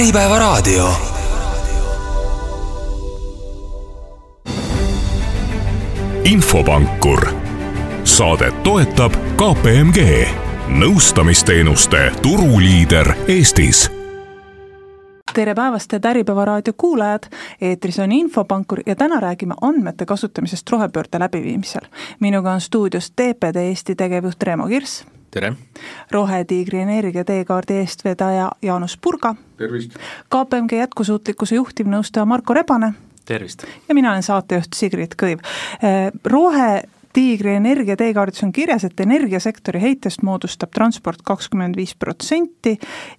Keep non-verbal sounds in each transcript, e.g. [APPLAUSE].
Äripäevaraadio. infopankur, saadet toetab KPMG, nõustamisteenuste turuliider Eestis tere päevast, head Äripäeva raadio kuulajad, eetris on Infopankur ja täna räägime andmete kasutamisest rohepöörde läbiviimisel. minuga on stuudios TPD Eesti tegevjuht Reemo Kirss. Tere! rohetiigri energia teekaardi eestvedaja Jaanus Purga. tervist! KPMG jätkusuutlikkuse juhtivnõustaja Marko Rebane. tervist! ja mina olen saatejuht Sigrid Kõiv. rohe Tiigri Energia teekaardis on kirjas, et energiasektori heitest moodustab transport kakskümmend viis protsenti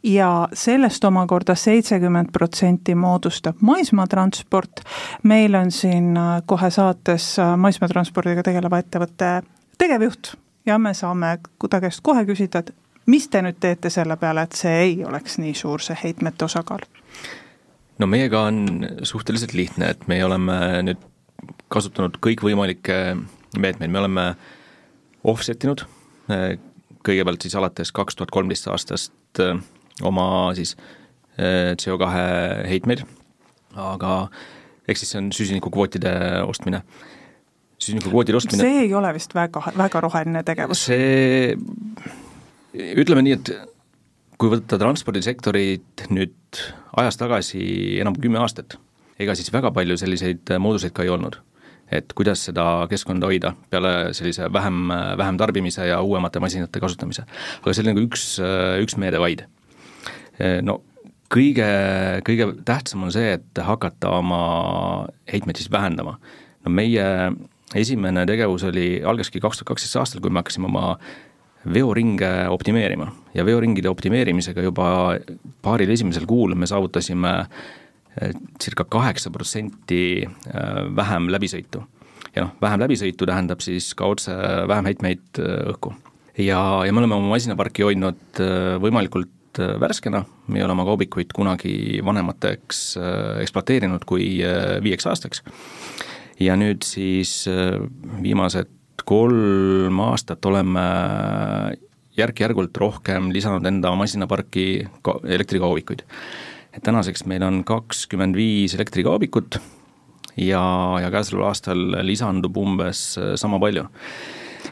ja sellest omakorda seitsekümmend protsenti moodustab maismaatransport. meil on siin kohe saates maismaatranspordiga tegeleva ettevõtte tegevjuht ja me saame ta käest kohe küsida, et mis te nüüd teete selle peale, et see ei oleks nii suur, see heitmete osakaal? no meiega on suhteliselt lihtne, et me oleme nüüd kasutanud kõikvõimalikke meetmeid, me oleme offset inud kõigepealt siis alates kaks tuhat kolmteist aastast oma siis CO2 heitmeid, aga ehk siis see on süsinikukvootide ostmine süsinikukvoodi ostmine. see ei ole vist väga, väga roheline tegevus. see, ütleme nii, et kui võtta transpordisektorit nüüd ajas tagasi enam kui kümme aastat, ega siis väga palju selliseid mooduseid ka ei olnud. et kuidas seda keskkonda hoida peale sellise vähem, vähem tarbimise ja uuemate masinate kasutamise. aga see oli nagu üks, üks meede vaid. no kõige, kõige tähtsam on see, et hakata oma heitmeid siis vähendama. no meie esimene tegevus oli, algaski kaks tuhat kaksteist aastal, kui me hakkasime oma veoringe optimeerima ja veoringide optimeerimisega juba paaril esimesel kuul me saavutasime eh, circa kaheksa protsenti eh, vähem läbisõitu. ja noh, vähem läbisõitu tähendab siis ka otse vähem heitmeid eh, õhku. ja, ja me oleme oma masinaparki hoidnud võimalikult värskena, me ei ole oma kaubikuid kunagi vanemateks ekspluateerinud kui viieks aastaks ja nüüd siis äh, viimased kolm aastat oleme järk-järgult rohkem lisanud enda masinaparki elektrikaubikuid. et tänaseks meil on kakskümmend viis elektrikaubikut ja, ja käesoleval aastal lisandub umbes äh, sama palju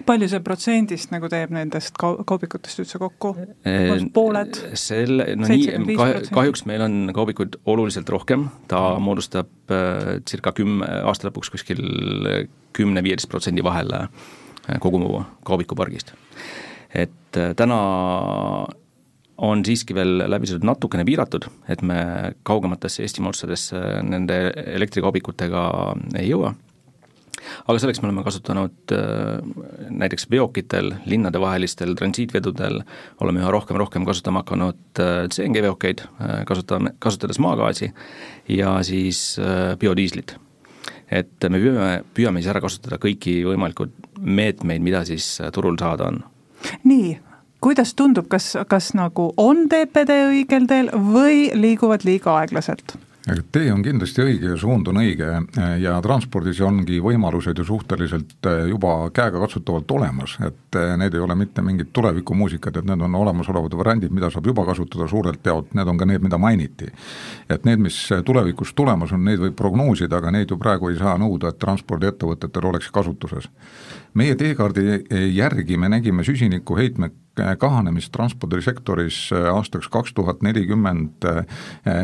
palju see protsendist nagu teeb nendest kaubikutest üldse kokku, pooled? selle, no nii, kahjuks meil on kaubikuid oluliselt rohkem, ta moodustab äh, circa kümme, aasta lõpuks kuskil kümne-viieteist protsendi vahel äh, kogu kaubikupargist. et äh, täna on siiski veel läbisõidud natukene piiratud, et me kaugematesse Eestimaa otsadesse nende elektrikaubikutega ei jõua aga selleks me oleme kasutanud äh, näiteks veokitel, linnadevahelistel transiitvedudel, oleme üha rohkem, rohkem kasutama hakanud äh, CNG veokeid, äh, kasutame, kasutades maagaasi ja siis biodiislit. et me püüame, püüame siis ära kasutada kõiki võimalikud meetmeid, mida siis turul saada on. nii, kuidas tundub, kas, kas nagu on TPD õigel teel või liiguvad liiga aeglaselt? Tee on kindlasti õige ja suund on õige ja transpordis ongi võimalused ju suhteliselt eh, juba käegakatsutavalt olemas, et eh, need ei ole mitte mingid tulevikumuusikad, et need on olemasolevad variandid, mida saab juba kasutada suurelt jaolt, need on ka need, mida mainiti. et need, mis tulevikus tulemas on, neid võib prognoosida, aga neid ju praegu ei saa nõuda, et transpordiettevõtetel oleks kasutuses. meie teekaardi järgi me nägime süsinikuheitme kahanemist transpordisektoris äh, aastaks kaks tuhat nelikümmend äh,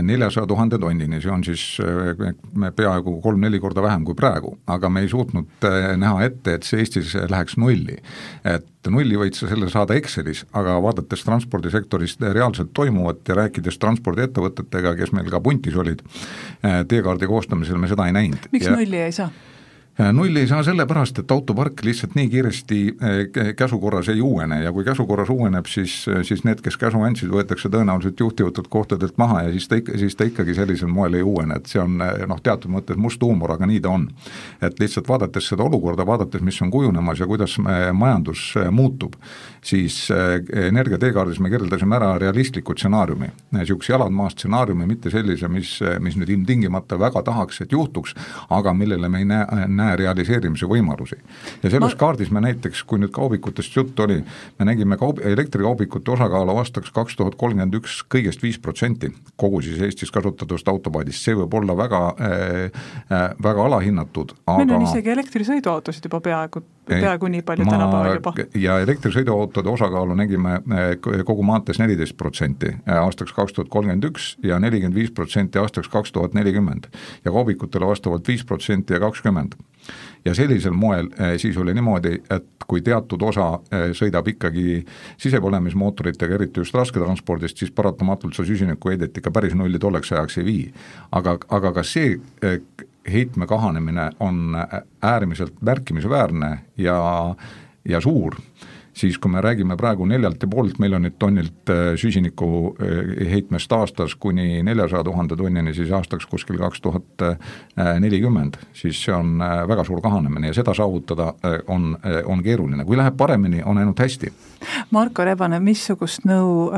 neljasaja tuhande tonnini, see on siis äh, peaaegu kolm-neli korda vähem kui praegu, aga me ei suutnud näha ette, et see Eestis läheks nulli. et nulli võid sa selle saada Excelis, aga vaadates transpordisektoris reaalselt toimuvat ja rääkides transpordiettevõtetega, kes meil ka puntis olid, teekaardi koostamisel me seda ei näinud. miks ja, nulli ei saa? Äh, nulli ei saa sellepärast, et autopark lihtsalt nii kiiresti äh, käsukorras ei uuene ja kui käsukorras uueneb, siis, äh, siis need, kes käsu andsid, võetakse tõenäoliselt juhtivatelt kohtadelt maha ja siis ta ikka, siis ta ikkagi sellisel moel ei uuene, et see on noh, teatud mõttes must huumor, aga nii ta on. et lihtsalt vaadates seda olukorda, vaadates, mis on kujunemas ja kuidas majandus muutub, siis Energia teekaardis me kirjeldasime ära realistliku stsenaariumi, niisuguse jaladmaa stsenaariumi, mitte sellise, mis, mis nüüd ilmtingimata väga tahaks, et juhtuks, aga millele me ei näe, näe näe realiseerimise võimalusi. ja selles ma... kaardis me näiteks, kui nüüd kaubikutest juttu oli, me nägime kaub-, elektrikaubikute osakaalu aastaks kaks tuhat kolmkümmend üks kõigest viis protsenti. Kogu siis Eestis kasutatavast autopaadist, see võib olla väga äh,, äh, väga alahinnatud, aga meil on isegi elektrisõiduautosid juba peaaegu, peaaegu nii palju tänapäeval juba. ja elektrisõiduautode osakaalu nägime äh, kogu maantees neliteist protsenti äh, aastaks kaks tuhat kolmkümmend üks ja nelikümmend viis protsenti aastaks kaks tuhat nelikümmend. ja kaubikutele vastavalt viis protsenti ja kakskümmend ja sellisel moel eh, siis oli niimoodi, et kui teatud osa sõidab ikkagi sisepõlemismootoritega, eriti just rasketranspordist, siis paratamatult see süsinikuheidet ikka päris nulli tolleks ajaks ei vii. aga, aga ka see heitme kahanemine on äärmiselt märkimisväärne ja, ja suur siis kui me räägime praegu neljalt ja poolt miljonit tonnilt äh, süsiniku äh, heitmest aastas kuni neljasaja tuhande tonnini, siis aastaks kuskil kaks tuhat nelikümmend, siis see on äh, väga suur kahanemine ja seda saavutada on, on keeruline, kui läheb paremini, on ainult hästi. Marko Rebane, missugust nõu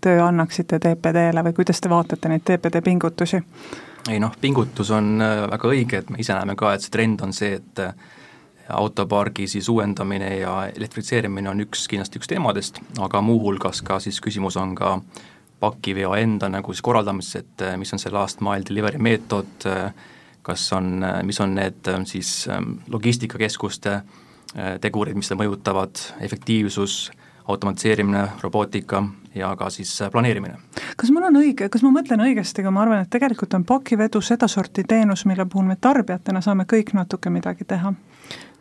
te annaksite TPD-le või kuidas te vaatate neid TPD pingutusi? Ei noh, pingutus on väga õige, et me ise näeme ka, et see trend on see, et autopargi siis uuendamine ja elektrifitseerimine on üks, kindlasti üks teemadest, aga muuhulgas ka siis küsimus on ka pakiveo enda nagu siis korraldamises, et eh, mis on see last mile delivery meetod, kas on, mis on need siis logistikakeskuste tegurid, mis seda mõjutavad, efektiivsus, automatiseerimine, robootika ja ka siis planeerimine. kas mul on õige, kas ma mõtlen õigesti, aga ma arvan, et tegelikult on pakivedu sedasorti teenus, mille puhul me tarbijatena saame kõik natuke midagi teha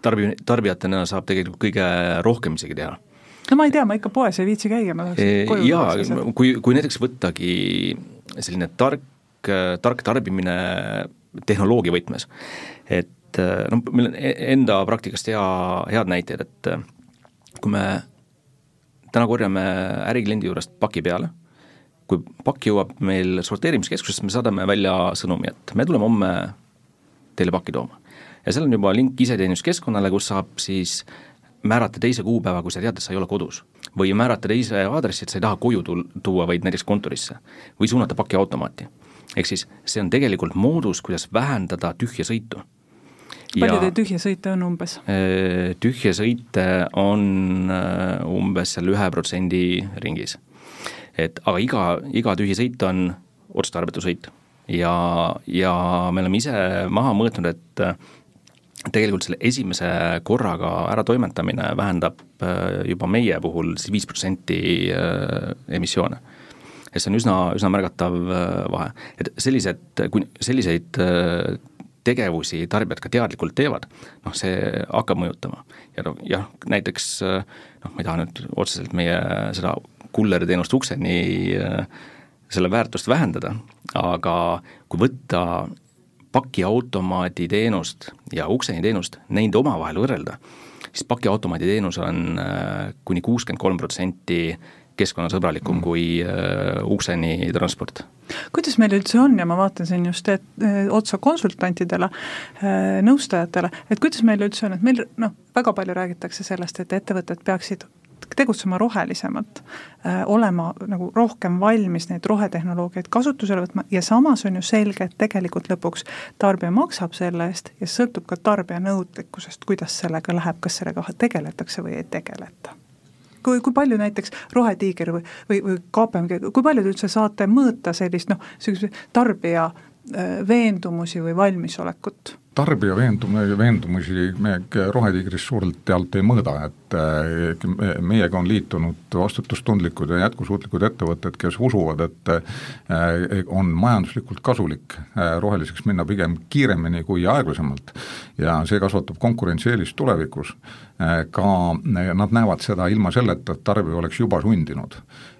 tarbi-, tarbijatena saab tegelikult kõige rohkem isegi teha. no ma ei tea, ma ikka poes ei viitsi käia, ma tahaks e, koju jaa, kui, kui näiteks võttagi selline tark, tark tarbimine tehnoloogia võtmes, et noh, meil on e-, enda praktikast hea, head näited, et kui me täna korjame ärikliendi juurest paki peale, kui pakk jõuab meil sorteerimiskeskusesse, me saadame välja sõnumi, et me tuleme homme teile pakki tooma ja seal on juba link iseteeninduskeskkonnale, kus saab siis määrata teise kuupäeva, kui sa tead, et sa ei ole kodus. või määrata teise aadressi, et sa ei taha koju tul-, tuua, vaid näiteks kontorisse. või suunata pakiautomaati. ehk siis see on tegelikult moodus, kuidas vähendada tühja sõitu. Palju teil tühje sõite on umbes? Äh, tühje sõite on äh, umbes seal ühe protsendi ringis. et aga iga, iga tühi sõit on otstarbetu sõit ja, ja me oleme ise maha mõõtnud, et tegelikult selle esimese korraga äratoimetamine vähendab äh, juba meie puhul siis viis protsenti äh, emissioone. et see on üsna, üsna märgatav äh, vahe, et sellised, kui selliseid tegevusi tarbijad ka teadlikult teevad, noh see hakkab mõjutama. ja noh, jah, näiteks noh, ma ei taha nüüd otseselt meie seda kulleriteenust ukseni selle väärtust vähendada, aga kui võtta pakiautomaadi teenust ja ukseni teenust, neid omavahel võrrelda, siis pakiautomaadi teenus on äh, kuni kuuskümmend kolm protsenti keskkonnasõbralikum mm. kui uh, ukseni transport. kuidas meil üldse on ja ma vaatan siin just et, äh, otsa konsultantidele, nõustajatele, et kuidas meil üldse on, et meil noh, väga palju räägitakse sellest, et ettevõtted peaksid tegutsema rohelisemalt, äh, olema nagu rohkem valmis neid rohetehnoloogiaid kasutusele võtma ja samas on ju selge, et tegelikult lõpuks tarbija maksab selle eest ja sõltub ka tarbija nõudlikkusest, kuidas sellega läheb, kas sellega tegeletakse või ei tegeleta kui, kui palju näiteks Rohetiiger või, või, või KPMG, kui palju te üldse saate mõõta sellist noh, niisuguse tarbija veendumusi või valmisolekut? tarbija veendum-, veendumusi me Rohetiigris suurelt jaolt ei mõõda, et äh, meiega on liitunud vastutustundlikud ja jätkusuutlikud ettevõtted, kes usuvad, et äh, on majanduslikult kasulik äh, roheliseks minna pigem kiiremini kui aeglasemalt ja see kasvatab konkurentsieelist tulevikus. ka nad näevad seda ilma selleta, et tarbija oleks juba sundinud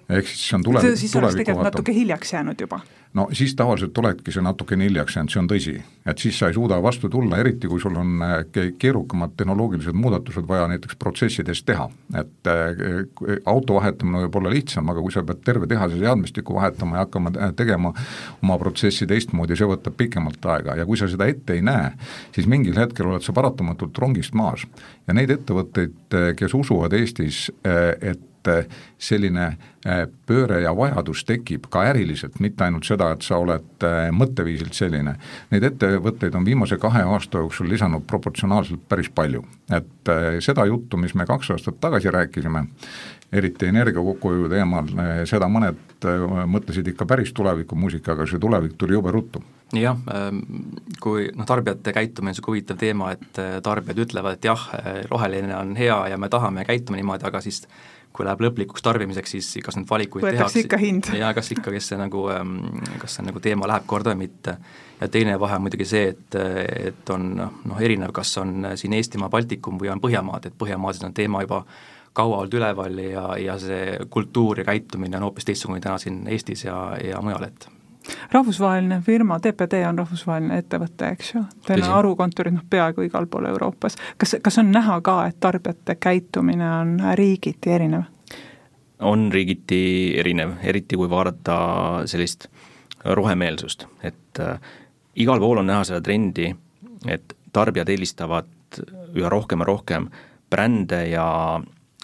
ehk siis see on tulevik, siis oleks tegelikult natuke hiljaks jäänud juba? no siis tavaliselt oledki see natukene hiljaks jäänud, see on tõsi. et siis sa ei suuda vastu tulla, eriti kui sul on äh, keerukamad tehnoloogilised muudatused vaja näiteks protsessides teha. et äh, auto vahetamine võib olla lihtsam, aga kui sa pead terve tehase seadmestiku vahetama ja hakkama äh, tegema oma protsessi teistmoodi, see võtab pikemalt aega ja kui sa seda ette ei näe, siis mingil hetkel oled sa paratamatult rongist maas. ja neid ettevõtteid, kes usuvad Eestis, et et selline pööre ja vajadus tekib ka äriliselt, mitte ainult seda, et sa oled mõtteviisilt selline. Neid ettevõtteid on viimase kahe aasta jooksul lisanud proportsionaalselt päris palju. et seda juttu, mis me kaks aastat tagasi rääkisime, eriti energia kokkuhoiu teemal, seda mõned mõtlesid ikka päris tulevikumuusika, aga see tulevik tuli jube ruttu jah, ähm, kui noh, tarbijate käitumine on niisugune huvitav teema, et tarbijad ütlevad, et jah, roheline on hea ja me tahame käituma niimoodi, aga siis kui läheb lõplikuks tarbimiseks, siis kas neid valikuid võetakse ikka hind. ja kas ikka, kes see nagu, ähm, kas see nagu teema läheb korda või mitte. ja teine vahe on muidugi see, et, et on noh, erinev, kas on siin Eestimaa, Baltikum või on Põhjamaad, et Põhjamaades on teema juba kaua olnud üleval ja, ja see kultuur ja käitumine on hoopis teistsugune täna siin Eestis ja, ja mujal, et rahvusvaheline firma, TPD on rahvusvaheline ettevõte, eks ju, teil on harukontorid noh, peaaegu igal pool Euroopas. kas, kas on näha ka, et tarbijate käitumine on riigiti erinev? on riigiti erinev, eriti kui vaadata sellist rohemeelsust, et äh, igal pool on näha seda trendi, et tarbijad eelistavad üha rohkem ja rohkem brände ja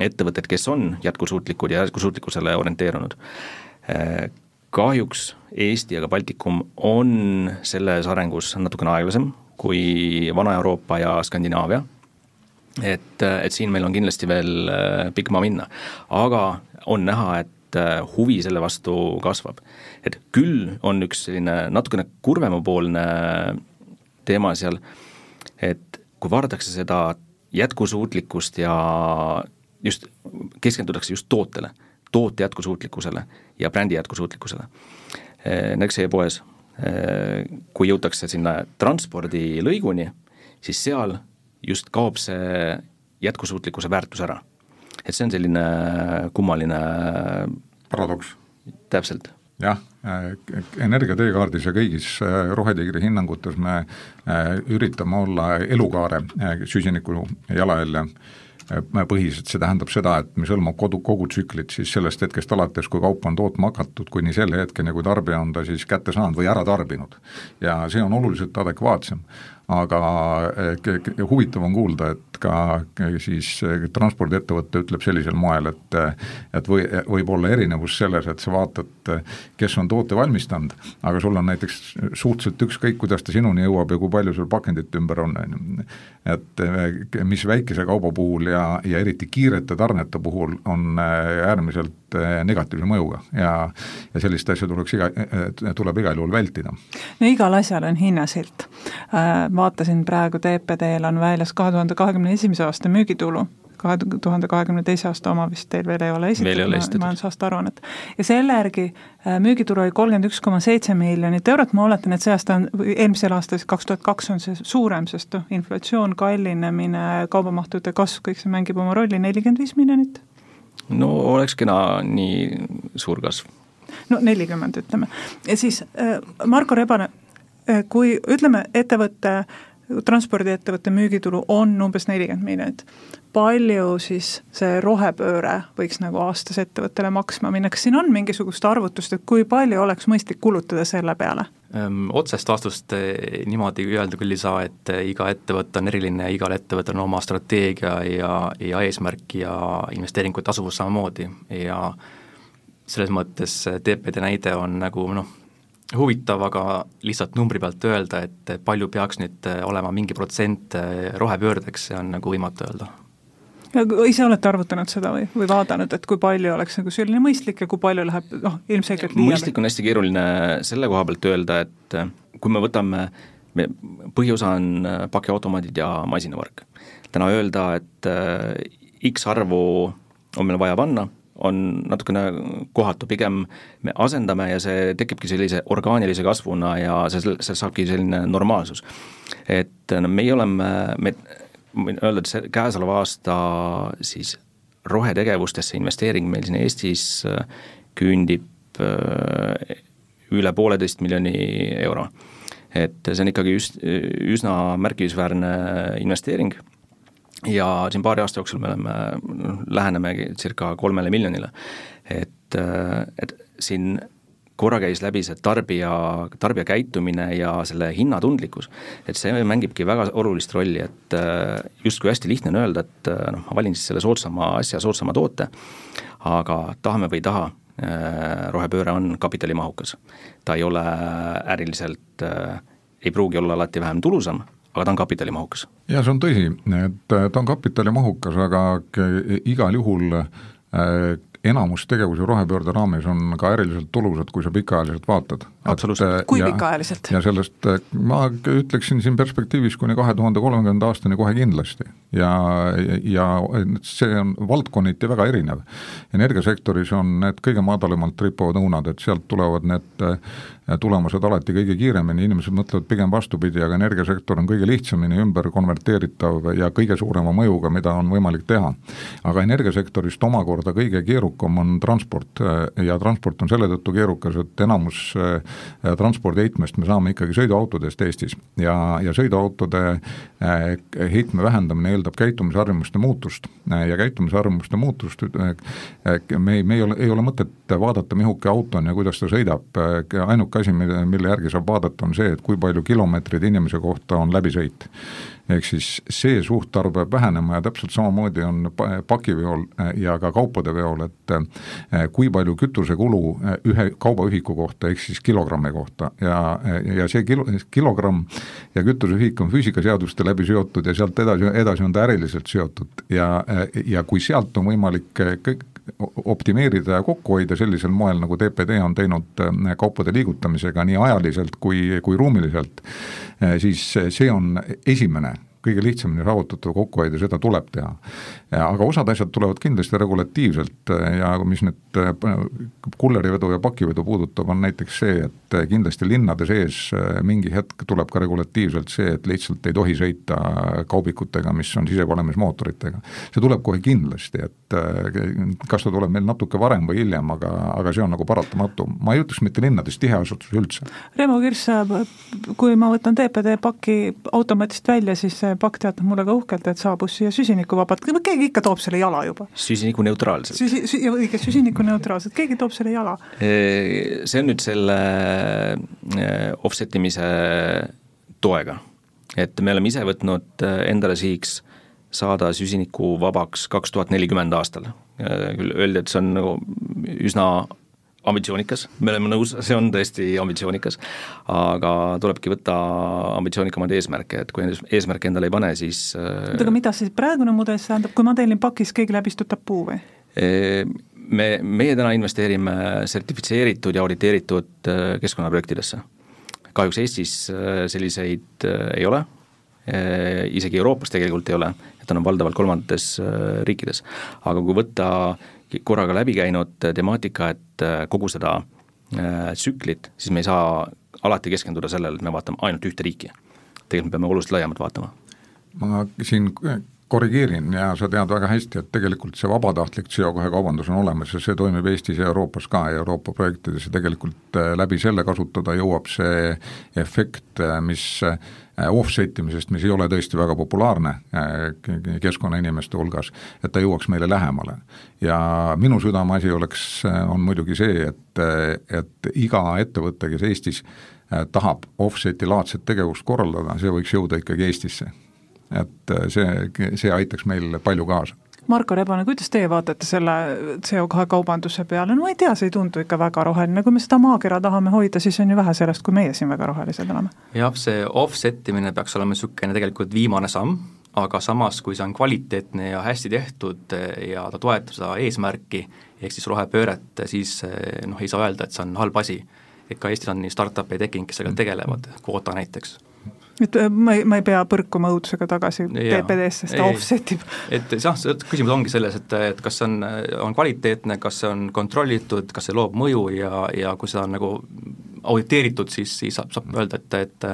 ettevõtted, kes on jätkusuutlikud ja jätkusuutlikkusele orienteerunud äh, kahjuks Eesti ja ka Baltikum on selles arengus natukene aeglasem kui Vana-Euroopa ja Skandinaavia, et, et siin meil on kindlasti veel äh, pikk maa minna, aga on näha, et äh, huvi selle vastu kasvab. et küll on üks selline natukene kurvemapoolne teema seal, et kui vaadatakse seda jätkusuutlikkust ja just keskendutakse just tootele toote jätkusuutlikkusele ja brändi jätkusuutlikkusele. Eh, näiteks e-poes, eh, kui jõutakse sinna transpordilõiguni, siis seal just kaob see jätkusuutlikkuse väärtus ära. et see on selline kummaline paradoks. täpselt jah, Energia teekaardis ja kõigis Rohetiigri hinnangutes me üritame olla elukaare süsiniku jalajälje põhiselt, see tähendab seda, et mis hõlmab kodu, kogu tsüklit siis sellest hetkest alates, kui kaupa on tootma hakatud, kuni selle hetkeni, kui tarbija on ta siis kätte saanud või ära tarbinud. ja see on oluliselt adekvaatsem aga eh, huvitav on kuulda, et ka eh, siis eh, transpordiettevõte ütleb sellisel moel, et et või, võib olla erinevus selles, et sa vaatad, kes on toote valmistanud, aga sul on näiteks suhteliselt ükskõik, kuidas ta sinuni jõuab ja kui palju sul pakendit ümber on, on ju. et mis väikese kauba puhul ja, ja eriti kiirete tarnete puhul on äärmiselt negatiivse mõjuga ja ja sellist asja tuleks iga, tuleb igal juhul vältida. no igal asjal on hinnasilt äh, vaatasin praegu TPD-l on väljas kahe tuhande kahekümne esimese aasta müügitulu, kahe tuhande kahekümne teise aasta oma vist teil veel ei ole esitatud, majandusaasta aruannet. ja selle järgi äh, müügitulu oli kolmkümmend üks koma seitse miljonit eurot, ma oletan, et see aasta on, või eelmisel aastal, siis kaks tuhat kaks on see suurem, sest noh, inflatsioon, kallinemine, kaubamahtude kasv, kõik see mängib oma rolli, nelikümmend viis miljonit? no oleks kena nii suur kasv no nelikümmend, ütleme. ja siis äh, Marko Rebane kui ütleme, ettevõtte, transpordiettevõtte müügitulu on umbes nelikümmend miljonit, palju siis see rohepööre võiks nagu aastas ettevõttele maksma minna, kas siin on mingisugust arvutust, et kui palju oleks mõistlik kulutada selle peale? Ehm, otsest vastust eh, niimoodi öelda küll ei saa, et eh, iga ettevõte on eriline, igal ettevõttel on oma strateegia ja, ja eesmärk ja investeeringute tasuvus samamoodi ja selles mõttes TPD näide on nagu noh, huvitav, aga lihtsalt numbri pealt öelda, et palju peaks nüüd äh, olema mingi protsent äh, rohepöördeks, see on nagu võimatu öelda. ja ise olete arvutanud seda või, või vaadanud, et kui palju oleks nagu selline mõistlik ja kui palju läheb noh, ilmselgelt liiale? mõistlik on hästi keeruline selle koha pealt öelda, et äh, kui me võtame, me, põhiosa on pakiautomaadid ja masinavark. täna öelda, et X arvu on meil vaja panna on natukene kohatu, pigem me asendame ja see tekibki sellise orgaanilise kasvuna ja see, see saabki selline normaalsus. et meie oleme, me, võin öelda, et see käesoleva aasta siis rohetegevustesse investeering meil siin Eestis äh, küündib äh, üle pooleteist miljoni euro. et see on ikkagi üs-, üsna märkimisväärne investeering ja siin paari aasta jooksul me oleme, noh, lähenemegi circa kolmele miljonile. et, et siin korra käis läbi see tarbija, tarbija käitumine ja selle hinnatundlikkus, et see mängibki väga olulist rolli, et justkui hästi lihtne on öelda, et noh, ma valin siis selle soodsama asja, soodsama toote, aga tahame või ei taha, rohepööre on kapitalimahukas. ta ei ole äriliselt, ei pruugi olla alati vähem tulusam, aga ta on kapitalimahukas. ja see on tõsi, et ta on kapitalimahukas, aga igal juhul enamus tegevusi rohepöörde raames on ka äriliselt tulusad, kui sa pikaajaliselt vaatad. absoluutselt, kui pikaajaliselt? ja sellest ma ütleksin siin perspektiivis kuni kahe tuhande kolmekümnenda aastani kohe kindlasti. ja, ja see on valdkonniti väga erinev. energiasektoris on need kõige madalamalt rippuvad õunad, et sealt tulevad need tulemused alati kõige kiiremini, inimesed mõtlevad pigem vastupidi, aga energiasektor on kõige lihtsamini ümber konverteeritav ja kõige suurema mõjuga, mida on võimalik teha. aga energiasektorist omakorda kõige keerukam on transport ja transport on selle tõttu keerukas, et enamus äh, transpordiheitmest me saame ikkagi sõiduautodest Eestis. Ja, ja sõiduautode äh, heitme vähendamine eeldab käitumisharjumuste muutust. Ja käitumisharjumuste muutust me ei, me ei ole, ei ole mõtet vaadata, mihuke auto on ja kuidas ta sõidab, ainuke asi, mille, mille järgi saab vaadata, on see, et kui palju kilomeetreid inimese kohta on läbisõit. ehk siis see suhtarv peab vähenema ja täpselt samamoodi on pakiveol ja ka kaupade veol, et kui palju kütusekulu ühe kaubaühiku kohta, ehk siis kilogrammi kohta. Ja, ja see kilo, kilogramm ja kütuseühik on füüsikaseaduste läbi seotud ja sealt edasi, edasi on ta äriliselt seotud. Ja, ja kui sealt on võimalik kõik optimeerida ja kokku hoida sellisel moel, nagu TPD on teinud äh, kaupade liigutamisega nii ajaliselt kui, kui ruumiliselt, äh, siis see on esimene kõige lihtsamini saavutatav kokkuhoid ja seda tuleb teha. aga osad asjad tulevad kindlasti regulatiivselt ja mis nüüd äh, kullerivedu ja pakivedu puudutab, on näiteks see, et kindlasti linnade sees mingi hetk tuleb ka regulatiivselt see, et lihtsalt ei tohi sõita kaubikutega, mis on sisepõlemismootoritega. see tuleb kohe kindlasti, et kas ta tuleb meil natuke varem või hiljem, aga, aga see on nagu paratamatu, ma ei ütleks mitte linnades, tiheasutus üldse. Reimo Kirss, kui ma võtan TPD paki automatist välja, siis pakk teatab mulle ka uhkelt, et saabus siia süsinikuvabalt, keegi ikka toob selle jala juba. süsinikuneutraalselt Süsi-, sü-, õige, süsinikuneutraalselt, keegi toob selle jala. See on nüüd selle offset imise toega, et me oleme ise võtnud endale sihiks saada süsinikuvabaks kaks tuhat nelikümmend aastal. küll öeldi, et see on nagu üsna ambitsioonikas, me oleme nõus, see on tõesti ambitsioonikas, aga tulebki võtta ambitsioonikamaid eesmärke, et kui eesmärke endale ei pane, siis oota, aga mida siis praegune mudel tähendab, kui ma tellin pakis, keegi läbi istutab puu või? Me, meie täna investeerime sertifitseeritud ja auditeeritud äh, keskkonnaprojektidesse. kahjuks Eestis äh, selliseid äh, ei ole, isegi Euroopas tegelikult ei ole, et on valdavalt kolmandates riikides. aga kui võtta korraga läbi käinud temaatika, et äh, kogu seda äh, tsüklit, siis me ei saa alati keskenduda sellele, et me vaatame ainult ühte riiki. tegelikult me peame oluliselt laiemalt vaatama. ma siin korrigeerin ja sa tead väga hästi, et tegelikult see vabatahtlik CO2 kaubandus on olemas ja see toimib Eestis ja Euroopas ka ja Euroopa projektides ja tegelikult äh, läbi selle kasutada jõuab see efekt, mis offset imisest, mis ei ole tõesti väga populaarne keskkonnainimeste hulgas, et ta jõuaks meile lähemale ja minu südameasi oleks, on muidugi see, et, et iga ettevõte, kes Eestis äh, tahab offset'i laadset tegevust korraldada, see võiks jõuda ikkagi Eestisse. Et äh, see, see aitaks meil palju kaasa. Marko Rebane, kuidas teie vaatate selle CO2 kaubanduse peale, no ma ei tea, see ei tundu ikka väga roheline, kui me seda maakera tahame hoida, siis on ju vähe sellest, kui meie siin väga rohelised oleme. jah, see offset imine peaks olema niisugune tegelikult viimane samm, aga samas, kui see on kvaliteetne ja hästi tehtud eh, ja ta toetab seda eesmärki, ehk siis rohepööret, siis noh, ei saa öelda, et see on halb asi. et ka Eestis on nii startup'e tekkinud, kes sellega tegelevad, kvoota näiteks et eh, ma ei, ma ei pea põrkuma õudusega tagasi TPD-sse, sest ta offset ib. et jah, küsimus ongi selles, et, et kas see on, on kvaliteetne, kas see on kontrollitud, kas see loob mõju ja, ja kui seda on nagu auditeeritud, siis, siis saab, saab öelda, et, et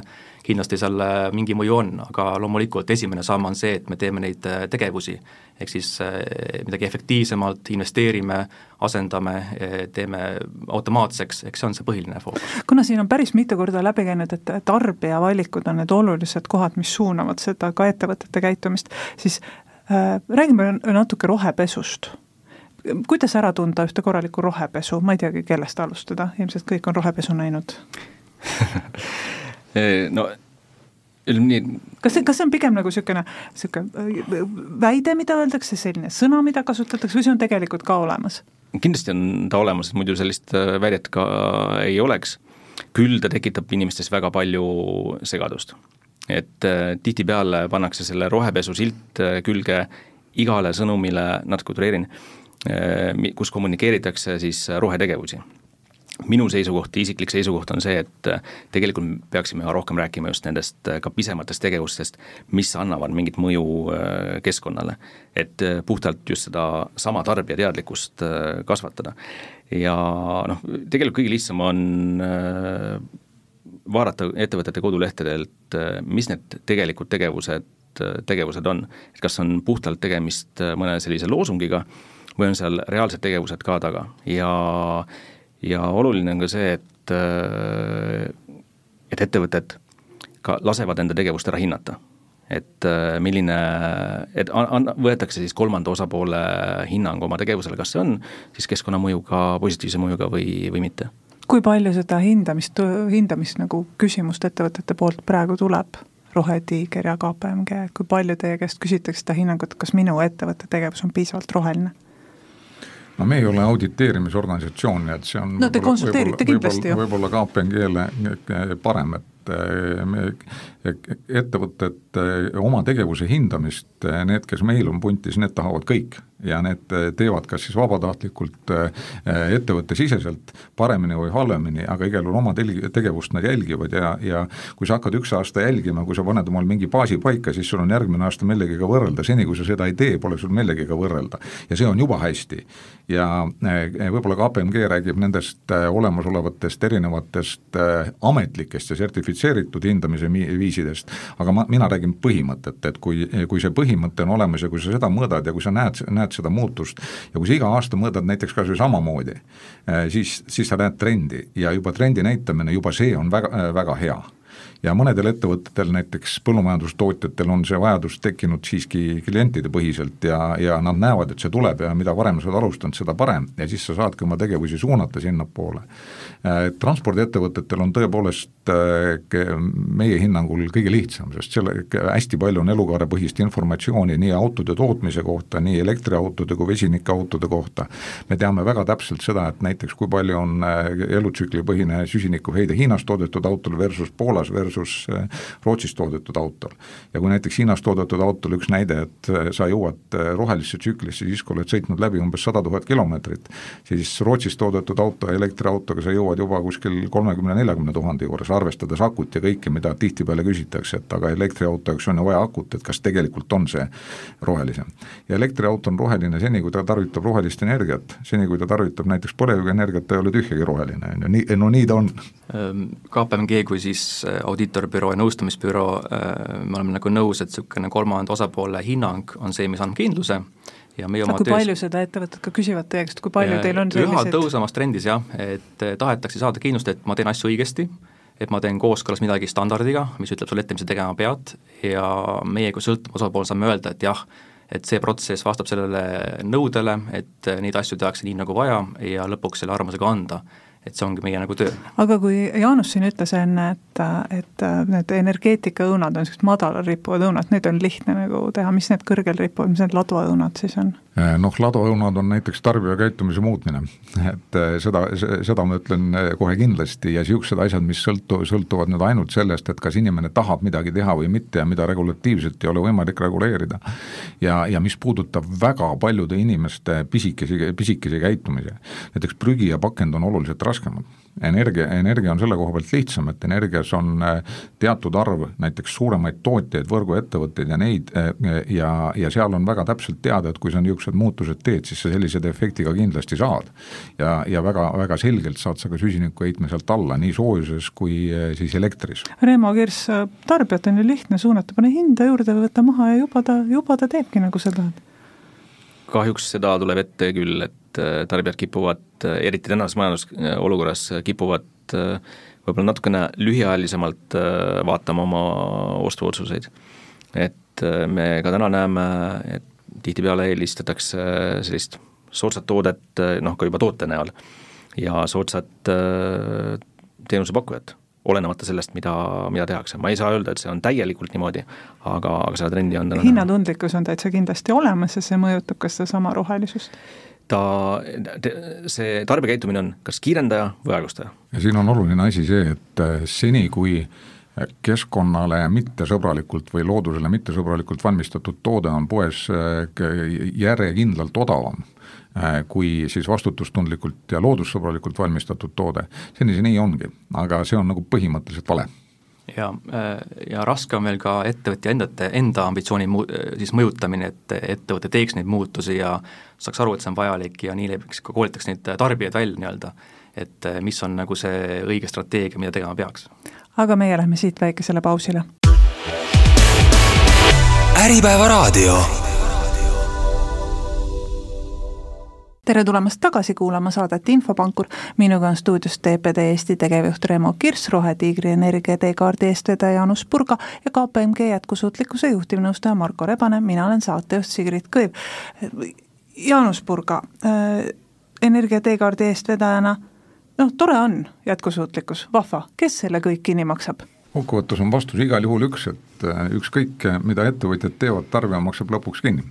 kindlasti seal mingi mõju on, aga loomulikult esimene samm on see, et me teeme neid äh, tegevusi, ehk siis äh, midagi efektiivsemalt, investeerime, asendame, äh, teeme automaatseks, eks see on see põhiline fookus. kuna siin on päris mitu korda läbi käinud, et tarbija valikud on need olulised kohad, mis suunavad seda ka ettevõtete käitumist, siis äh, räägime natuke rohepesust. Kuidas ära tunda ühte korralikku rohepesu, ma ei teagi, kellest alustada, ilmselt kõik on rohepesu näinud [LAUGHS] no nii. kas see, kas see on pigem nagu niisugune, niisugune väide, mida öeldakse, selline sõna, mida kasutatakse või see on tegelikult ka olemas? kindlasti on ta olemas, muidu sellist väidet ka ei oleks. küll ta tekitab inimestes väga palju segadust. et tihtipeale pannakse selle rohepesu silt külge igale sõnumile, natuke utreerin, kus kommunikeeritakse siis rohetegevusi minu seisukoht, isiklik seisukoht on see, et äh, tegelikult peaksime rohkem rääkima just nendest äh, ka pisematest tegevustest, mis annavad mingit mõju äh, keskkonnale. et puhtalt just seda sama tarbija teadlikkust kasvatada. ja noh, tegelikult kõige lihtsam on vaadata ettevõtete kodulehtedelt, mis need tegelikud tegevused, tegevused on. et kas on puhtalt tegemist mõne sellise loosungiga või on seal reaalsed tegevused ka taga ja ja oluline on ka see, et, äh, et ettevõtted ka lasevad enda tegevust ära hinnata. et äh, milline, et an-, võetakse siis kolmanda osapoole hinnang oma tegevusele, kas see on siis keskkonnamõjuga, positiivse mõjuga või, või mitte. kui palju seda hindamist, hindamist nagu küsimust ettevõtete poolt praegu tuleb? rohetiiger ja KPMG, kui palju teie käest küsitakse seda hinnangut, kas minu ettevõtte tegevus on piisavalt roheline? No me ei ole auditeerimisorganisatsioon, nii et see on no te konsulteerite kindlasti ju. võib-olla KPMG-le parem, et eh, me ettevõtted oma tegevuse hindamist, need, kes meil on puntis, need tahavad kõik ja need teevad kas siis vabatahtlikult ettevõttesiseselt paremini või halvemini, aga igal juhul oma tel-, tegevust nad jälgivad ja, ja kui sa hakkad üks aasta jälgima, kui sa paned omal mingi baasi paika, siis sul on järgmine aasta millegagi võrrelda, seni kui sa seda ei tee, pole sul millegagi võrrelda. ja see on juba hästi. ja võib-olla KPMG räägib nendest olemasolevatest erinevatest ametlikest ja sertifitseeritud hindamise viisidest, aga ma, mina räägin põhimõtet, et kui, kui see põhimõte on olemas ja kui sa seda mõõdad ja kui sa näed, näed seda muutust ja kui sa iga aasta mõõdad näiteks kas või samamoodi, eh, siis, siis sa näed trendi. Ja juba trendi näitamine, juba see on väga, väga hea ja mõnedel ettevõtetel, näiteks põllumajandustootjatel on see vajadus tekkinud siiski klientide põhiselt ja, ja nad näevad, et see tuleb ja mida varem sa oled alustanud, seda parem ja siis sa saadki oma tegevusi suunata sinnapoole. Äh, transpordiettevõtetel on tõepoolest äh, meie hinnangul kõige lihtsam, sest selle, hästi palju on elukaarepõhist informatsiooni nii autode tootmise kohta, nii elektriautode kui vesinikautode kohta. me teame väga täpselt seda, et näiteks kui palju on äh, elutsüklipõhine süsinikuheide Hiinas toodetud autol versus Poolas versus Rootsis toodetud autol. ja kui näiteks Hiinas toodetud autol üks näide, et sa jõuad rohelisse tsüklisse siis, kui oled sõitnud läbi umbes sada tuhat kilomeetrit, siis Rootsis toodetud auto elektriautoga sa jõuad juba kuskil kolmekümne, neljakümne tuhande juures, arvestades akut ja kõike, mida tihtipeale küsitakse, et aga elektriauto jaoks on ju vaja akut, et kas tegelikult on see rohelisem. ja elektriauto on roheline seni, kui ta tarvitab rohelist energiat, seni kui ta tarvitab näiteks põlevkivienergiat, ta ei ole tühjagi roheline, on ju, nii, no nii ta on. KPMG kui siis äh, audiitorbüroo ja nõustamisbüroo, äh, me oleme nagu nõus, et niisugune kolmanda osapoole hinnang on see, mis annab kindluse. Ja meie oma kui töös... palju seda ettevõtted ka küsivad teie käest, kui palju teil on selliseid üha tõusemas trendis jah, et eh, tahetakse saada kindlust, et ma teen asju õigesti, et ma teen kooskõlas midagi standardiga, mis ütleb sulle ette, mis sa tegema pead, ja meie kui sõltuv osapool saame öelda, et jah, et see protsess vastab sellele nõudele, et neid asju tehakse nii, nagu vaja ja lõpuks selle arvamuse ka anda et see ongi meie nagu töö. aga kui Jaanus siin ütles enne, et, et need energeetikaõunad on sellised madalal rippuvad õunad, need on lihtne nagu teha, mis need kõrgel rippuvad, mis need ladvaõunad siis on? Eh, noh, ladvaõunad on näiteks tarbija käitumise muutmine, [LAUGHS] et eh, seda, seda ma ütlen eh, kohe kindlasti ja niisugused asjad, mis sõltu, sõltuvad nüüd ainult sellest, et kas inimene tahab midagi teha või mitte ja mida regulatiivselt ei ole võimalik reguleerida. ja, ja mis puudutab väga paljude inimeste pisikesi, pisikesi käitumisi, näiteks prügi ja pakend on oluliselt raskemad, energia, energia on selle koha pealt lihtsam, et energias on äh, teatud arv näiteks suuremaid tootjaid, võrguettevõtteid ja neid äh, ja, ja seal on väga täpselt teada, et kui sa niisugused muutused teed, siis sa sellise efekti ka kindlasti saad. ja, ja väga, väga selgelt saad sa ka süsinikuheitme sealt alla, nii soojuses kui äh, siis elektris. Reemo Kirss, tarbijat on ju lihtne suunata, pane hinda juurde või võta maha ja juba ta, juba ta teebki, nagu sa tahad kahjuks seda tuleb ette küll, et et äh, tarbijad kipuvad, äh, eriti tänases majandusolukorras, äh, kipuvad võib-olla natukene lühiajalisemalt vaatama oma ostuotsuseid. et me ka täna näeme, et tihtipeale eelistatakse sellist soodsat toodet noh, ka juba toote näol ja soodsat teenusepakkujat, olenemata sellest, mida, mida tehakse, ma ei saa öelda, et see on täielikult niimoodi, aga, aga seda trendi on täna hinnatundlikkus on täitsa kindlasti olemas ja see mõjutab ka sedasama rohelisust ta, see tarbijakäitumine on kas kiirendaja või aeglustaja. ja siin on oluline asi see, et äh, seni, kui keskkonnale mittesõbralikult või loodusele mittesõbralikult valmistatud toode on poes äh, järjekindlalt odavam, äh, kui siis vastutustundlikult ja loodussõbralikult valmistatud toode, seni see nii ongi, aga see on nagu põhimõtteliselt vale ja, äh, ja raske on veel ka ettevõtja endate, enda ambitsiooni mu-, siis mõjutamine, et ettevõte teeks neid muutusi ja saaks aru, et see on vajalik ja nii läbi ka koolitaks neid tarbijaid välja nii-öelda, et mis on nagu see õige strateegia, mida tegema peaks. Aga meie lähme siit väikesele pausile. äripäeva raadio tere tulemast tagasi kuulama saadet Infopankur, minuga on stuudios TPD Eesti tegevjuht Remo Kirss, Rohetiigri Energia teekaardi eestvedaja Jaanus Purga ja KPMG jätkusuutlikkuse juhtivnõustaja Marko Rebane, mina olen saatejuht Sigrid Kõiv. Jaanus Purga äh,, Energia teekaardi eestvedajana noh, tore on jätkusuutlikkus, vahva, kes selle kõik kinni maksab? kokkuvõttes on vastus igal juhul üks, et äh, ükskõik, mida ettevõtjad teevad, tarbija maksab lõpuks kinni.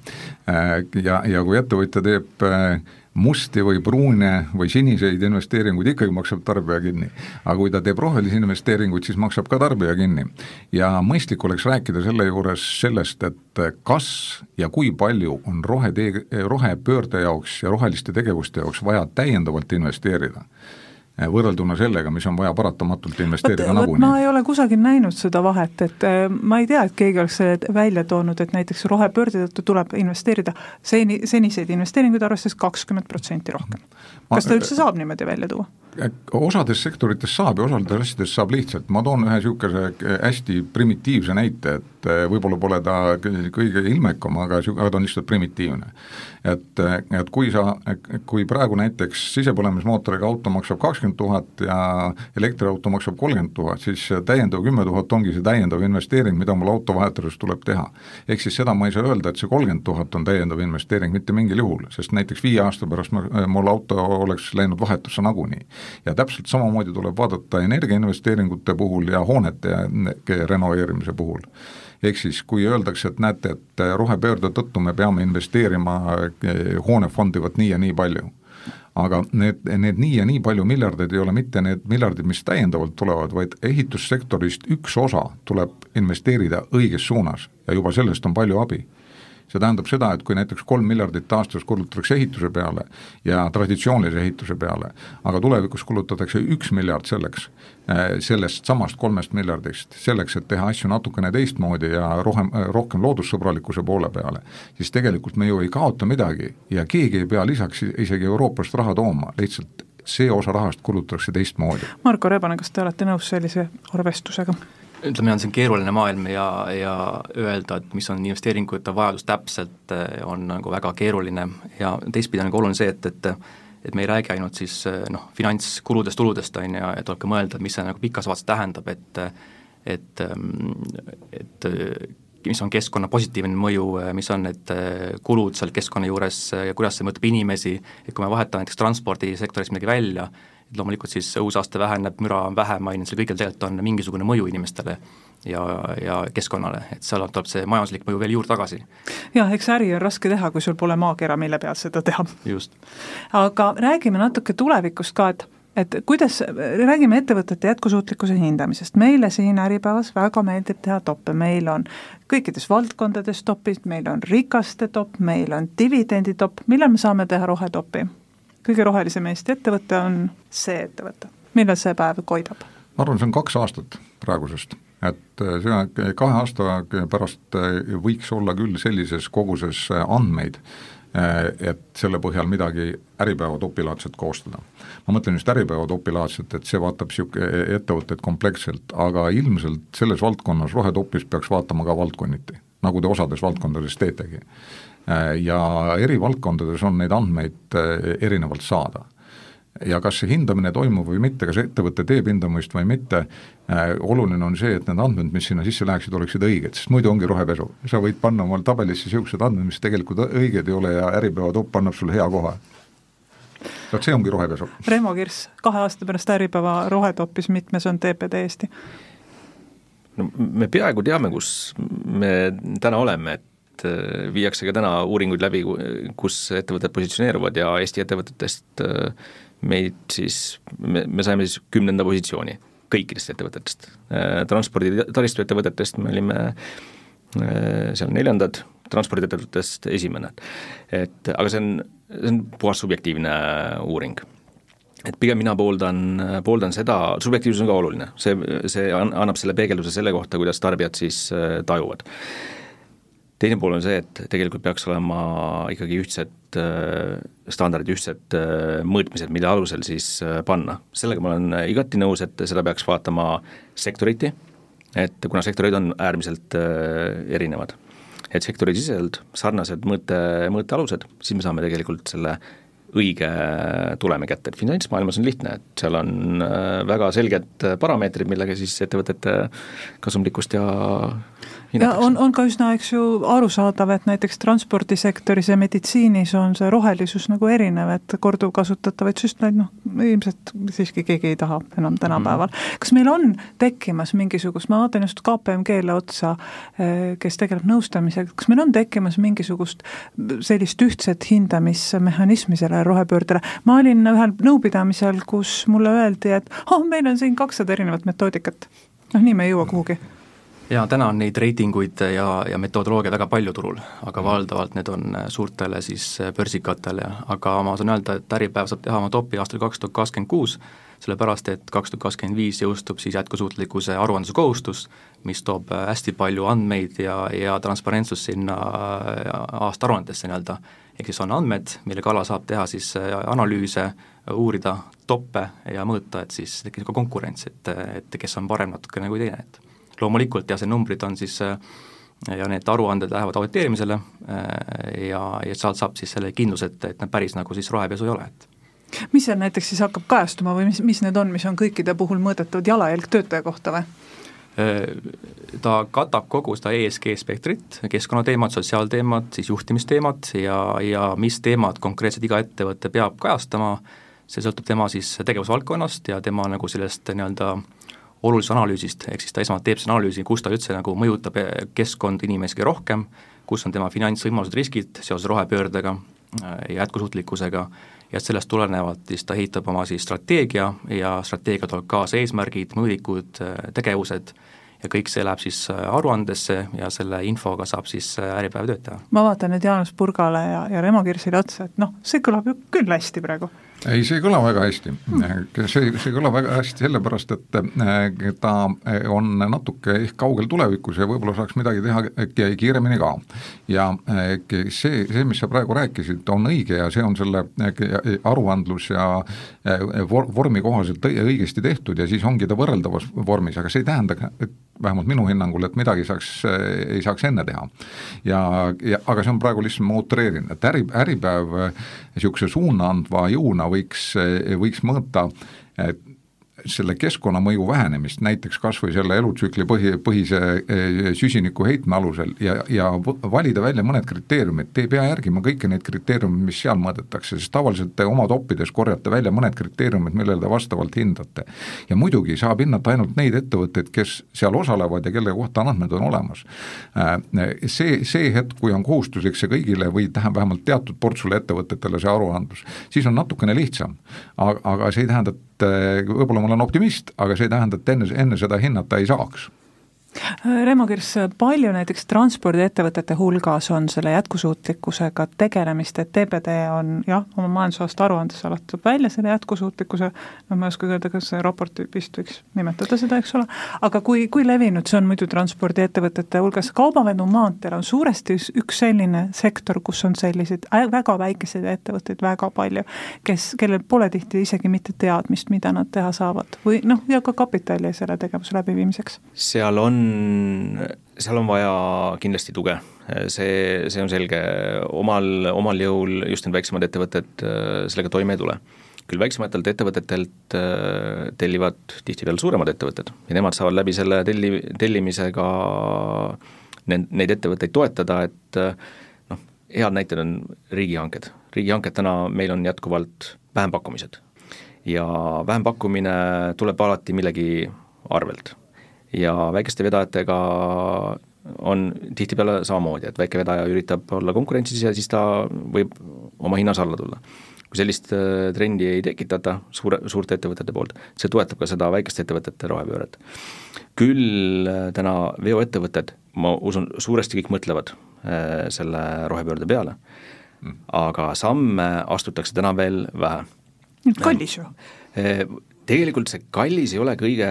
Äh, ja, ja kui ettevõtja teeb äh, musti või pruune või siniseid investeeringuid ikkagi maksab tarbija kinni. aga kui ta teeb rohelisi investeeringuid, siis maksab ka tarbija kinni. ja mõistlik oleks rääkida selle juures sellest, et kas ja kui palju on rohetee, rohepöörde jaoks ja roheliste tegevuste jaoks vaja täiendavalt investeerida võrrelduna sellega, mis on vaja paratamatult investeerida nagunii. ma ei ole kusagil näinud seda vahet, et eh, ma ei tea, et keegi oleks välja toonud, et näiteks rohepöörde tõttu tuleb investeerida seni, seniseid investeeringuid arvestades kakskümmend protsenti rohkem. kas ta üldse saab niimoodi välja tuua? Osades sektorites saab ja osades asjades saab lihtsalt, ma toon ühe niisuguse hästi primitiivse näite, et eh, võib-olla pole ta kõige ilmekam, aga, aga ta on lihtsalt primitiivne. et, et kui sa, kui praegu näiteks sisepõlemismootoriga auto maksab kakskümmend tuhat ja elektriauto maksab kolmkümmend tuhat, siis täiendav kümme tuhat ongi see täiendav investeering, mida mul auto vahetuses tuleb teha. ehk siis seda ma ei saa öelda, et see kolmkümmend tuhat on täiendav investeering mitte mingil juhul, sest näiteks viie aasta pärast ma, mul auto oleks läinud vahetusse nagunii ja täpselt samamoodi tuleb vaadata energiainvesteeringute puhul ja hoonete renoveerimise puhul. Ehk siis kui öeldakse, et näete, et rohepöörde tõttu me peame investeerima eh, hoonefondi vot nii ja nii palju, aga need, need nii ja nii palju miljardeid ei ole mitte need miljardid, mis täiendavalt tulevad, vaid ehitussektorist üks osa tuleb investeerida õiges suunas. Ja juba sellest on palju abi see tähendab seda, et kui näiteks kolm miljardit aastas kulutatakse ehituse peale ja traditsioonilise ehituse peale, aga tulevikus kulutatakse üks miljard selleks, eh, sellest samast kolmest miljardist, selleks, et teha asju natukene teistmoodi ja rohkem, rohkem loodussõbralikkuse poole peale, siis tegelikult me ju ei kaota midagi ja keegi ei pea lisaks isegi Euroopast raha tooma, lihtsalt see osa rahast kulutatakse teistmoodi. Marko Rebane, kas te olete nõus sellise arvestusega? Ütleme, on on keeruline maailm ja, ja öelda, et mis on investeeringute vajadus täpselt, eh, on nagu väga keeruline. Ja teistpidi on nagu oluline see, et, et et me ei räägi ainult siis eh, noh, finantskuludest, tuludest, on ju, ja tuleb ka mõelda, mis see nagu pikas vaates tähendab, et et, et mis on keskkonna positiivne mõju, mis on need kulud seal keskkonna juures ja kuidas see mõjutab inimesi, et kui me vahetame näiteks transpordisektoris midagi välja, loomulikult siis õhusaaste väheneb, müra on vähem, on ju, sellel kõigil tegelikult on mingisugune mõju inimestele ja, ja keskkonnale, et seal tuleb see majanduslik mõju veel juurde tagasi. jah, eks äri on raske teha, kui sul pole maakera, mille peal seda teha. just. aga räägime natuke tulevikust ka, et et kuidas, räägime ettevõtete jätkusuutlikkuse hindamisest, meile siin Äripäevas väga meeldib teha toppe, meil on kõikides valdkondades topid, meil on rikaste topp, meil on dividendi topp, millal me saame teha rohetopi? Kõige rohelisem Eesti ettevõte on see ettevõte. millal see päev koidab? ma arvan, see on kaks aastat praegusest, et äh, see kahe aasta pärast äh, võiks olla küll sellises koguses äh, andmeid, et selle põhjal midagi Äripäeva topilaadset koostada. ma mõtlen just Äripäeva topilaadset, et see vaatab niisugune ettevõtteid kompleksselt, aga ilmselt selles valdkonnas rohetopis peaks vaatama ka valdkonniti, nagu te osades valdkondades teetegi ja eri valdkondades on neid andmeid äh, erinevalt saada. ja kas see hindamine toimub või mitte, kas ettevõte teeb hindamist või mitte äh,, oluline on see, et need andmed, mis sinna sisse läheksid, oleksid õiged, sest muidu ongi rohepesu. sa võid panna omal tabelisse niisugused andmed, mis tegelikult õiged ei ole ja Äripäeva topp annab sulle hea koha vot see ongi rohepesu. Remo Kirss, kahe aasta pärast Äripäeva rohetopis, mitmes on TPD Eesti? no me peaaegu teame, kus me täna oleme, et äh, viiakse ka täna uuringuid läbi, kus ettevõtted positsioneeruvad ja Eesti ettevõtetest äh, meid siis, me, me saime siis kümnenda positsiooni kõikidest ettevõtetest. Äh, transpordi taristuettevõtetest me olime seal neljandad, transpordiettevõtetest esimene. et aga see on, see on puhas subjektiivne uuring et pigem mina pooldan, pooldan seda, subjektiivsus on ka oluline, see, see annab selle peegelduse selle kohta, kuidas tarbijad siis tajuvad. Teine pool on see, et tegelikult peaks olema ikkagi ühtsed äh, standardid, ühtsed äh, mõõtmised, mille alusel siis panna. sellega ma olen igati nõus, et seda peaks vaatama sektoriti, et kuna sektorid on äärmiselt erinevad et sektorisiseselt sarnased mõõte, mõõtealused, siis me saame tegelikult selle õige tulemi kätte, et finantsmaailmas on lihtne, et seal on äh, väga selged parameetrid, millega siis ettevõtete kasumlikkust ja ja on, on ka üsna, eks ju, arusaadav, et näiteks transpordisektoris ja meditsiinis on see rohelisus nagu erinev, et korduvkasutatavaid süstlaid noh, ilmselt siiski keegi ei taha enam tänapäeval mm. -hmm. kas meil on tekkimas mingisugust, ma vaatan just KPMG-le otsa, eh, kes tegeleb nõustamisega, kas meil on tekkimas mingisugust sellist ühtset hindamismehhanismi sellele rohepöördele, ma olin ühel nõupidamisel, kus mulle öeldi, et oh, meil on siin kakssada erinevat metoodikat. noh, nii me ei jõua kuhugi jaa, täna on neid reitinguid ja, ja metodoloogiaid väga palju turul, aga valdavalt need on äh, suurtele siis äh, börsikatele, aga ma saan öelda, et Äripäev saab teha oma topi aastal kaks tuhat kakskümmend kuus, sellepärast et kaks tuhat kakskümmend viis jõustub siis jätkusuutlikkuse aruandluskohustus, mis toob äh, hästi palju andmeid ja, ja transparentsust sinna aastaaruandesse nii-öelda. ehk siis on andmed, mille kallal saab teha siis analüüse, uurida toppe ja mõõta, et siis tekiks ka konkurents, et, et kes on parem natukene kui teine, et loomulikult jah, see numbrid on siis äh, ja need aruanded lähevad auditeerimisele äh, ja, ja sealt saab siis selle kindluse, et, et nad päris nagu siis rohepesu ei ole, et mis seal näiteks siis hakkab kajastuma või mis, mis need on, mis on kõikide puhul mõõdetavad jalajälg töötaja kohta või? Äh, ta katab kogu seda ESG spektrit, keskkonnateemad, sotsiaalteemad, siis juhtimisteemad ja, ja mis teemad konkreetselt iga ettevõte peab kajastama, see sõltub tema siis tegevusvaldkonnast ja tema nagu sellest nii-öelda äh, olulisest analüüsist, ehk siis ta esmalt teeb selle analüüsi, kus ta üldse nagu mõjutab eh, keskkonda inimesi kõige rohkem, kus on tema finantsvõimalused, riskid seoses rohepöördega ja eh, jätkusuutlikkusega, ja sellest tulenevalt siis ta ehitab oma siis strateegia ja strateegia toob kaasa eesmärgid, mõõdikud, eh, tegevused, ja kõik see läheb siis aruandesse ja selle infoga saab siis Äripäev tööd teha. ma vaatan nüüd Jaanus Purgale ja, ja Remo Kirsile otsa, et noh, see kõlab ju küll hästi praegu ei, see ei kõla väga hästi, see, see ei kõla väga hästi sellepärast, et eh, ta eh, on natuke ehk kaugel tulevikus ja võib-olla saaks midagi teha kiiremini ka. ja eh, see, see, mis sa praegu rääkisid, on õige ja see on selle aruandlus ja vor-, vormi kohaselt õigesti tehtud ja siis ongi ta võrreldavas vormis, aga see ei tähenda, et vähemalt minu hinnangul, et midagi saaks, ei saaks enne teha. ja, ja aga see on praegu lihtsalt, ma utreerin, et äri, Äripäev niisuguse suuna andva jõuna võiks, võiks mõõta selle keskkonnamõju vähenemist, näiteks kas või selle elutsükli põhi, põhise eh, süsinikuheitme alusel ja, ja valida välja mõned kriteeriumid, te ei pea järgima kõiki neid kriteeriume, mis seal mõõdetakse, sest tavaliselt te oma toppides korjate välja mõned kriteeriumid, millele te vastavalt hindate. ja muidugi saab hinnata ainult neid ettevõtteid, kes seal osalevad ja kelle kohta andmed on olemas. Äh, see, see hetk, kui on kohustuslik see kõigile või tähendab vähemalt teatud portsule ettevõtetele see aruandlus, siis on natukene lihtsam. aga, aga see ei tähenda, et äh, võib-olla ma olen optimist, aga see ei tähenda, et enne, enne seda hinnata ei saaks Remo Kirss, palju näiteks transpordiettevõtete hulgas on selle jätkusuutlikkusega tegelemist, et TPD on jah, oma majandusaasta aruandes alati toob välja selle jätkusuutlikkuse, no ma ei oska öelda, kas raporti vist võiks nimetada seda, eks ole, aga kui, kui levinud see on muidu transpordiettevõtete hulgas, kaubavedu maanteel on suuresti üks selline sektor, kus on selliseid väga väikeseid ettevõtteid väga palju, kes, kellel pole tihti isegi mitte teadmist, mida nad teha saavad. Või noh, ja ka kapitali selle tegevuse läbiviimiseks. seal on seal on vaja kindlasti tuge, see, see on selge, omal, omal jõul just need väiksemad ettevõtted äh, sellega toime ei tule. küll väiksematelt ettevõtetelt äh, tellivad tihtipeale suuremad ettevõtted ja nemad saavad läbi selle telli, tellimisega need, neid ettevõtteid toetada, et äh, noh, head näited on riigihanked. riigihanked täna meil on jätkuvalt vähempakkumised ja vähempakkumine tuleb alati millegi arvelt. Ja väikeste vedajatega on tihtipeale samamoodi, et väike vedaja üritab olla konkurentsis ja siis ta võib oma hinnas alla tulla kui sellist äh, trendi ei tekitata suure, suurte ettevõtete poolt, see toetab ka seda väikeste ettevõtete rohepööret. küll äh, täna veoettevõtted, ma usun, suuresti kõik mõtlevad äh, selle rohepöörde peale, mm. aga samme astutakse täna veel vähe. kallis ju. Tegelikult see kallis ei ole kõige,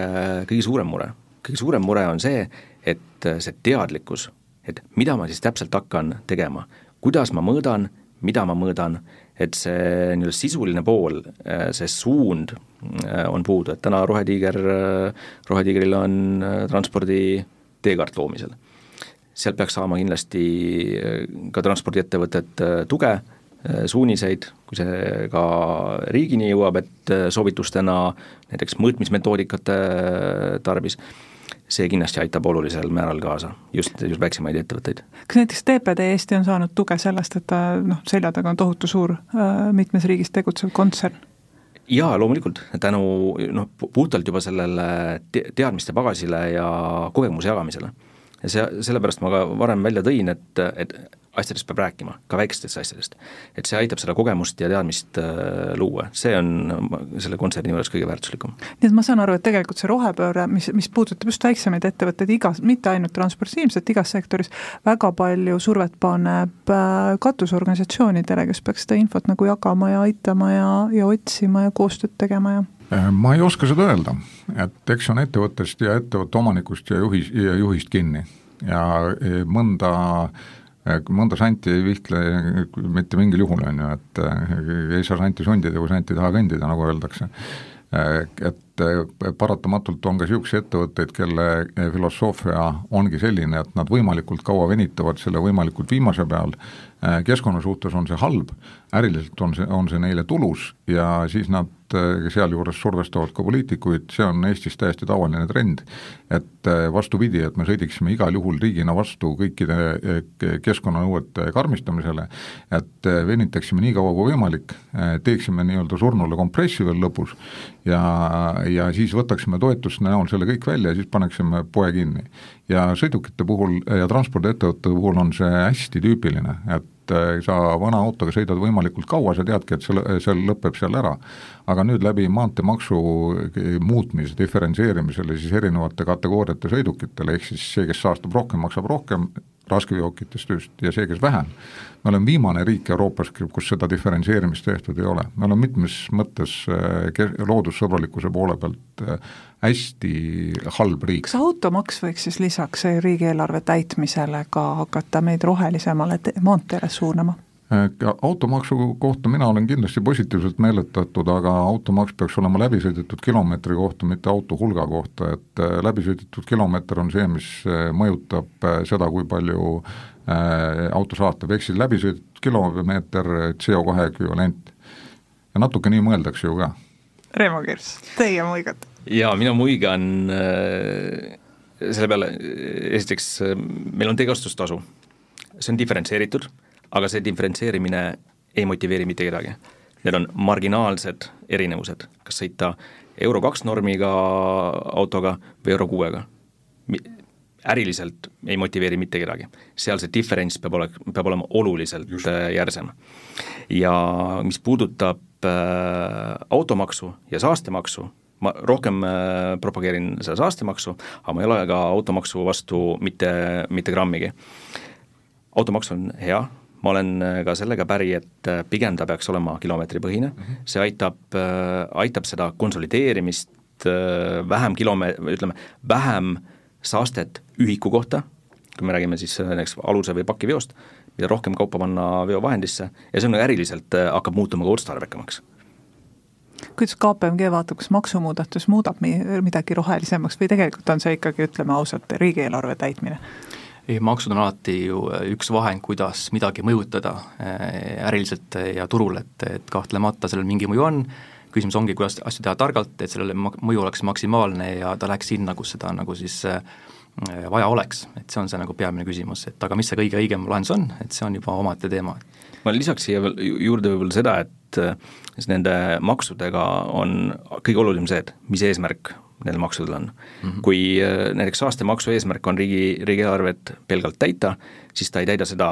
kõige suurem mure. Kõige suurem mure on see, et see teadlikkus, et mida ma siis täpselt hakkan tegema, kuidas ma mõõdan, mida ma mõõdan et see nii-öelda sisuline pool, äh, see suund äh, on puudu, et täna Rohetiiger, äh, Rohetiigril on transpordi teekaart loomisel. sealt peaks saama kindlasti ka transpordiettevõtted tuge, suuniseid, kui see ka riigini jõuab, et soovitustena näiteks mõõtmismetoodikate tarbis see kindlasti aitab olulisel määral kaasa, just, just väiksemaid ettevõtteid. kas näiteks TPD Eesti on saanud tuge sellest, et ta noh, selja taga on tohutu suur äh, mitmes riigis tegutsev kontsern? jaa, loomulikult, tänu noh, puhtalt juba sellele te teadmiste pagasile ja kogemuse jagamisele. ja see, sellepärast ma ka varem välja tõin, et, et asjadest peab rääkima, ka väikestest asjadest. et see aitab seda kogemust ja teadmist äh, luua, see on selle kontserni juures kõige väärtuslikum. nii et ma saan aru, et tegelikult see rohepööre, mis, mis puudutab just väiksemaid ettevõtteid igas, mitte ainult transpordis, ilmselt igas sektoris, väga palju survet paneb äh, katusorganisatsioonidele, kes peaks seda infot nagu jagama ja aitama ja, ja otsima ja koostööd tegema ja äh, ma ei oska seda öelda, et eks see on ettevõttest ja ettevõtte omanikust ja juhis, ja juhist kinni ja mõnda äh, mõnda santi ei vihkle mitte mingil juhul, on ju, et äh, ei saa santi sundida, kui sant ei taha kõndida, nagu öeldakse. Äh, et äh, paratamatult on ka niisuguseid ettevõtteid, kelle filosoofia ongi selline, et nad võimalikult kaua venitavad selle võimalikult viimase peal, keskkonna suhtes on see halb, äriliselt on see, on see neile tulus ja siis nad sealjuures survestavad ka poliitikuid, see on Eestis täiesti tavaline trend et äh, vastupidi, et me sõidiksime igal juhul riigina vastu kõikide äh, keskkonnanõuete karmistamisele, et venitaksime nii kaua kui võimalik, teeksime nii-öelda surnule kompressi veel lõpus ja, ja siis võtaksime toetuste näol selle kõik välja ja siis paneksime poe kinni. ja sõidukite puhul ja transpordiettevõtete puhul on see hästi tüüpiline, et sa vana autoga sõidad võimalikult kaua, sa teadki, et see, see lõpeb seal ära. aga nüüd läbi maanteemaksu muutmise, diferentseerimisele siis erinevate kategooriate sõidukitele, ehk siis see, kes saastab rohkem, maksab rohkem, raskeveokitest just, ja see, kes vähem. me oleme viimane riik Euroopas, kus seda diferentseerimist tehtud ei ole, me oleme mitmes mõttes äh, loodussõbralikkuse poole pealt äh, hästi halb riik. kas automaks võiks siis lisaks riigieelarve täitmisele ka hakata meid rohelisemale maanteele suunama? Äh, automaksu kohta mina olen kindlasti positiivselt meeletatud, aga automaks peaks olema läbisõidetud kilomeetri kohta, mitte auto hulga kohta, et äh, läbisõidetud kilomeeter on see, mis äh, mõjutab seda, kui palju auto saatab, ehk siis läbisõidetud kilomeeter CO2 ekvivalent. ja natuke nii mõeldakse ju ka. Reemo Kirs, teie muigate? jaa, mina muigan selle peale, esiteks meil on teekasutustasu, see on diferentseeritud aga see diferentseerimine ei motiveeri mitte kedagi. Need on marginaalsed erinevused, kas sõita euro kaks normiga autoga või euro kuuega. äriliselt ei motiveeri mitte kedagi, seal see diferents peab ole, peab olema oluliselt Just. Äh, järsem. ja mis puudutab äh, automaksu ja saastemaksu, ma rohkem äh, propageerin seda saastemaksu, aga ma ei ole ka automaksu vastu mitte, mitte grammigi. automaks on hea, ma olen äh, ka sellega päri, et äh, pigem ta peaks olema kilomeetripõhine mm, -hmm. see aitab, äh, aitab seda konsolideerimist, vähem kilome-, ütleme, vähem saastet ühiku kohta, kui me räägime siis näiteks aluse või pakiveost, mida rohkem kaupa panna veovahendisse ja see on äriliselt hakkab muutuma ka otstarbekamaks kuidas KPMG vaatab, kas maksumuudatus muudab midagi rohelisemaks või tegelikult on see ikkagi, ütleme ausalt, riigieelarve täitmine? Maksud on alati ju äh, üks vahend, kuidas midagi mõjutada äh, äriliselt ja turul, et, et kahtlemata sellel mingi mõju on, küsimus ongi, kuidas asju teha targalt, et sellele mõju oleks maksimaalne ja ta läheks sinna, kus seda nagu siis äh, vaja oleks, et see on see nagu peamine küsimus, et aga mis see kõige õigem lahendus on, et see on juba omaette teema. ma lisaks siia veel juurde võib-olla seda, et siis nende maksudega on kõige olulisem see, et mis eesmärk nendel maksudel on mm. -hmm. kui näiteks saastemaksu eesmärk on riigi, riigieelarvet pelgalt täita, siis ta ei täida seda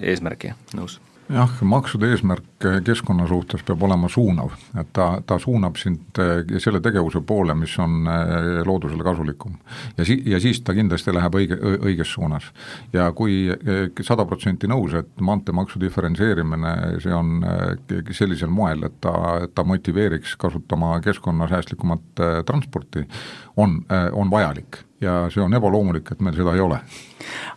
eesmärki. nõus jah, maksude eesmärk keskkonna suhtes peab olema suunav, et ta, ta suunab sind eh, selle tegevuse poole, mis on eh, loodusele kasulikum. ja si-, ja siis ta kindlasti läheb õige, õiges suunas. ja kui eh, sada protsenti nõus, et maanteemaksu diferentseerimine, see on sellisel moel, et ta, ta motiveeriks kasutama keskkonnasäästlikumat transporti, on, on vajalik ja see on ebaloomulik, et meil seda ei ole.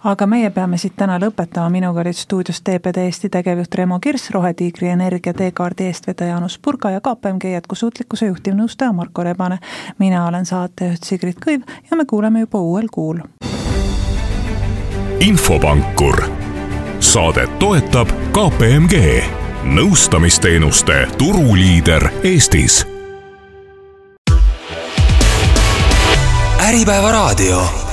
aga meie peame siit täna lõpetama, minuga olid stuudios TPD Eesti tegevjuht Remo Kirss, Rohetiigri Energia teekaardi eestvedaja Jaanus Purga ja KPMG jätkusuutlikkuse juhtivnõustaja Marko Rebane. mina olen saatejuht Sigrid Kõiv ja me kuuleme juba uuel kuul. infopankur, saadet toetab KPMG, nõustamisteenuste turuliider Eestis Äripäevaraadio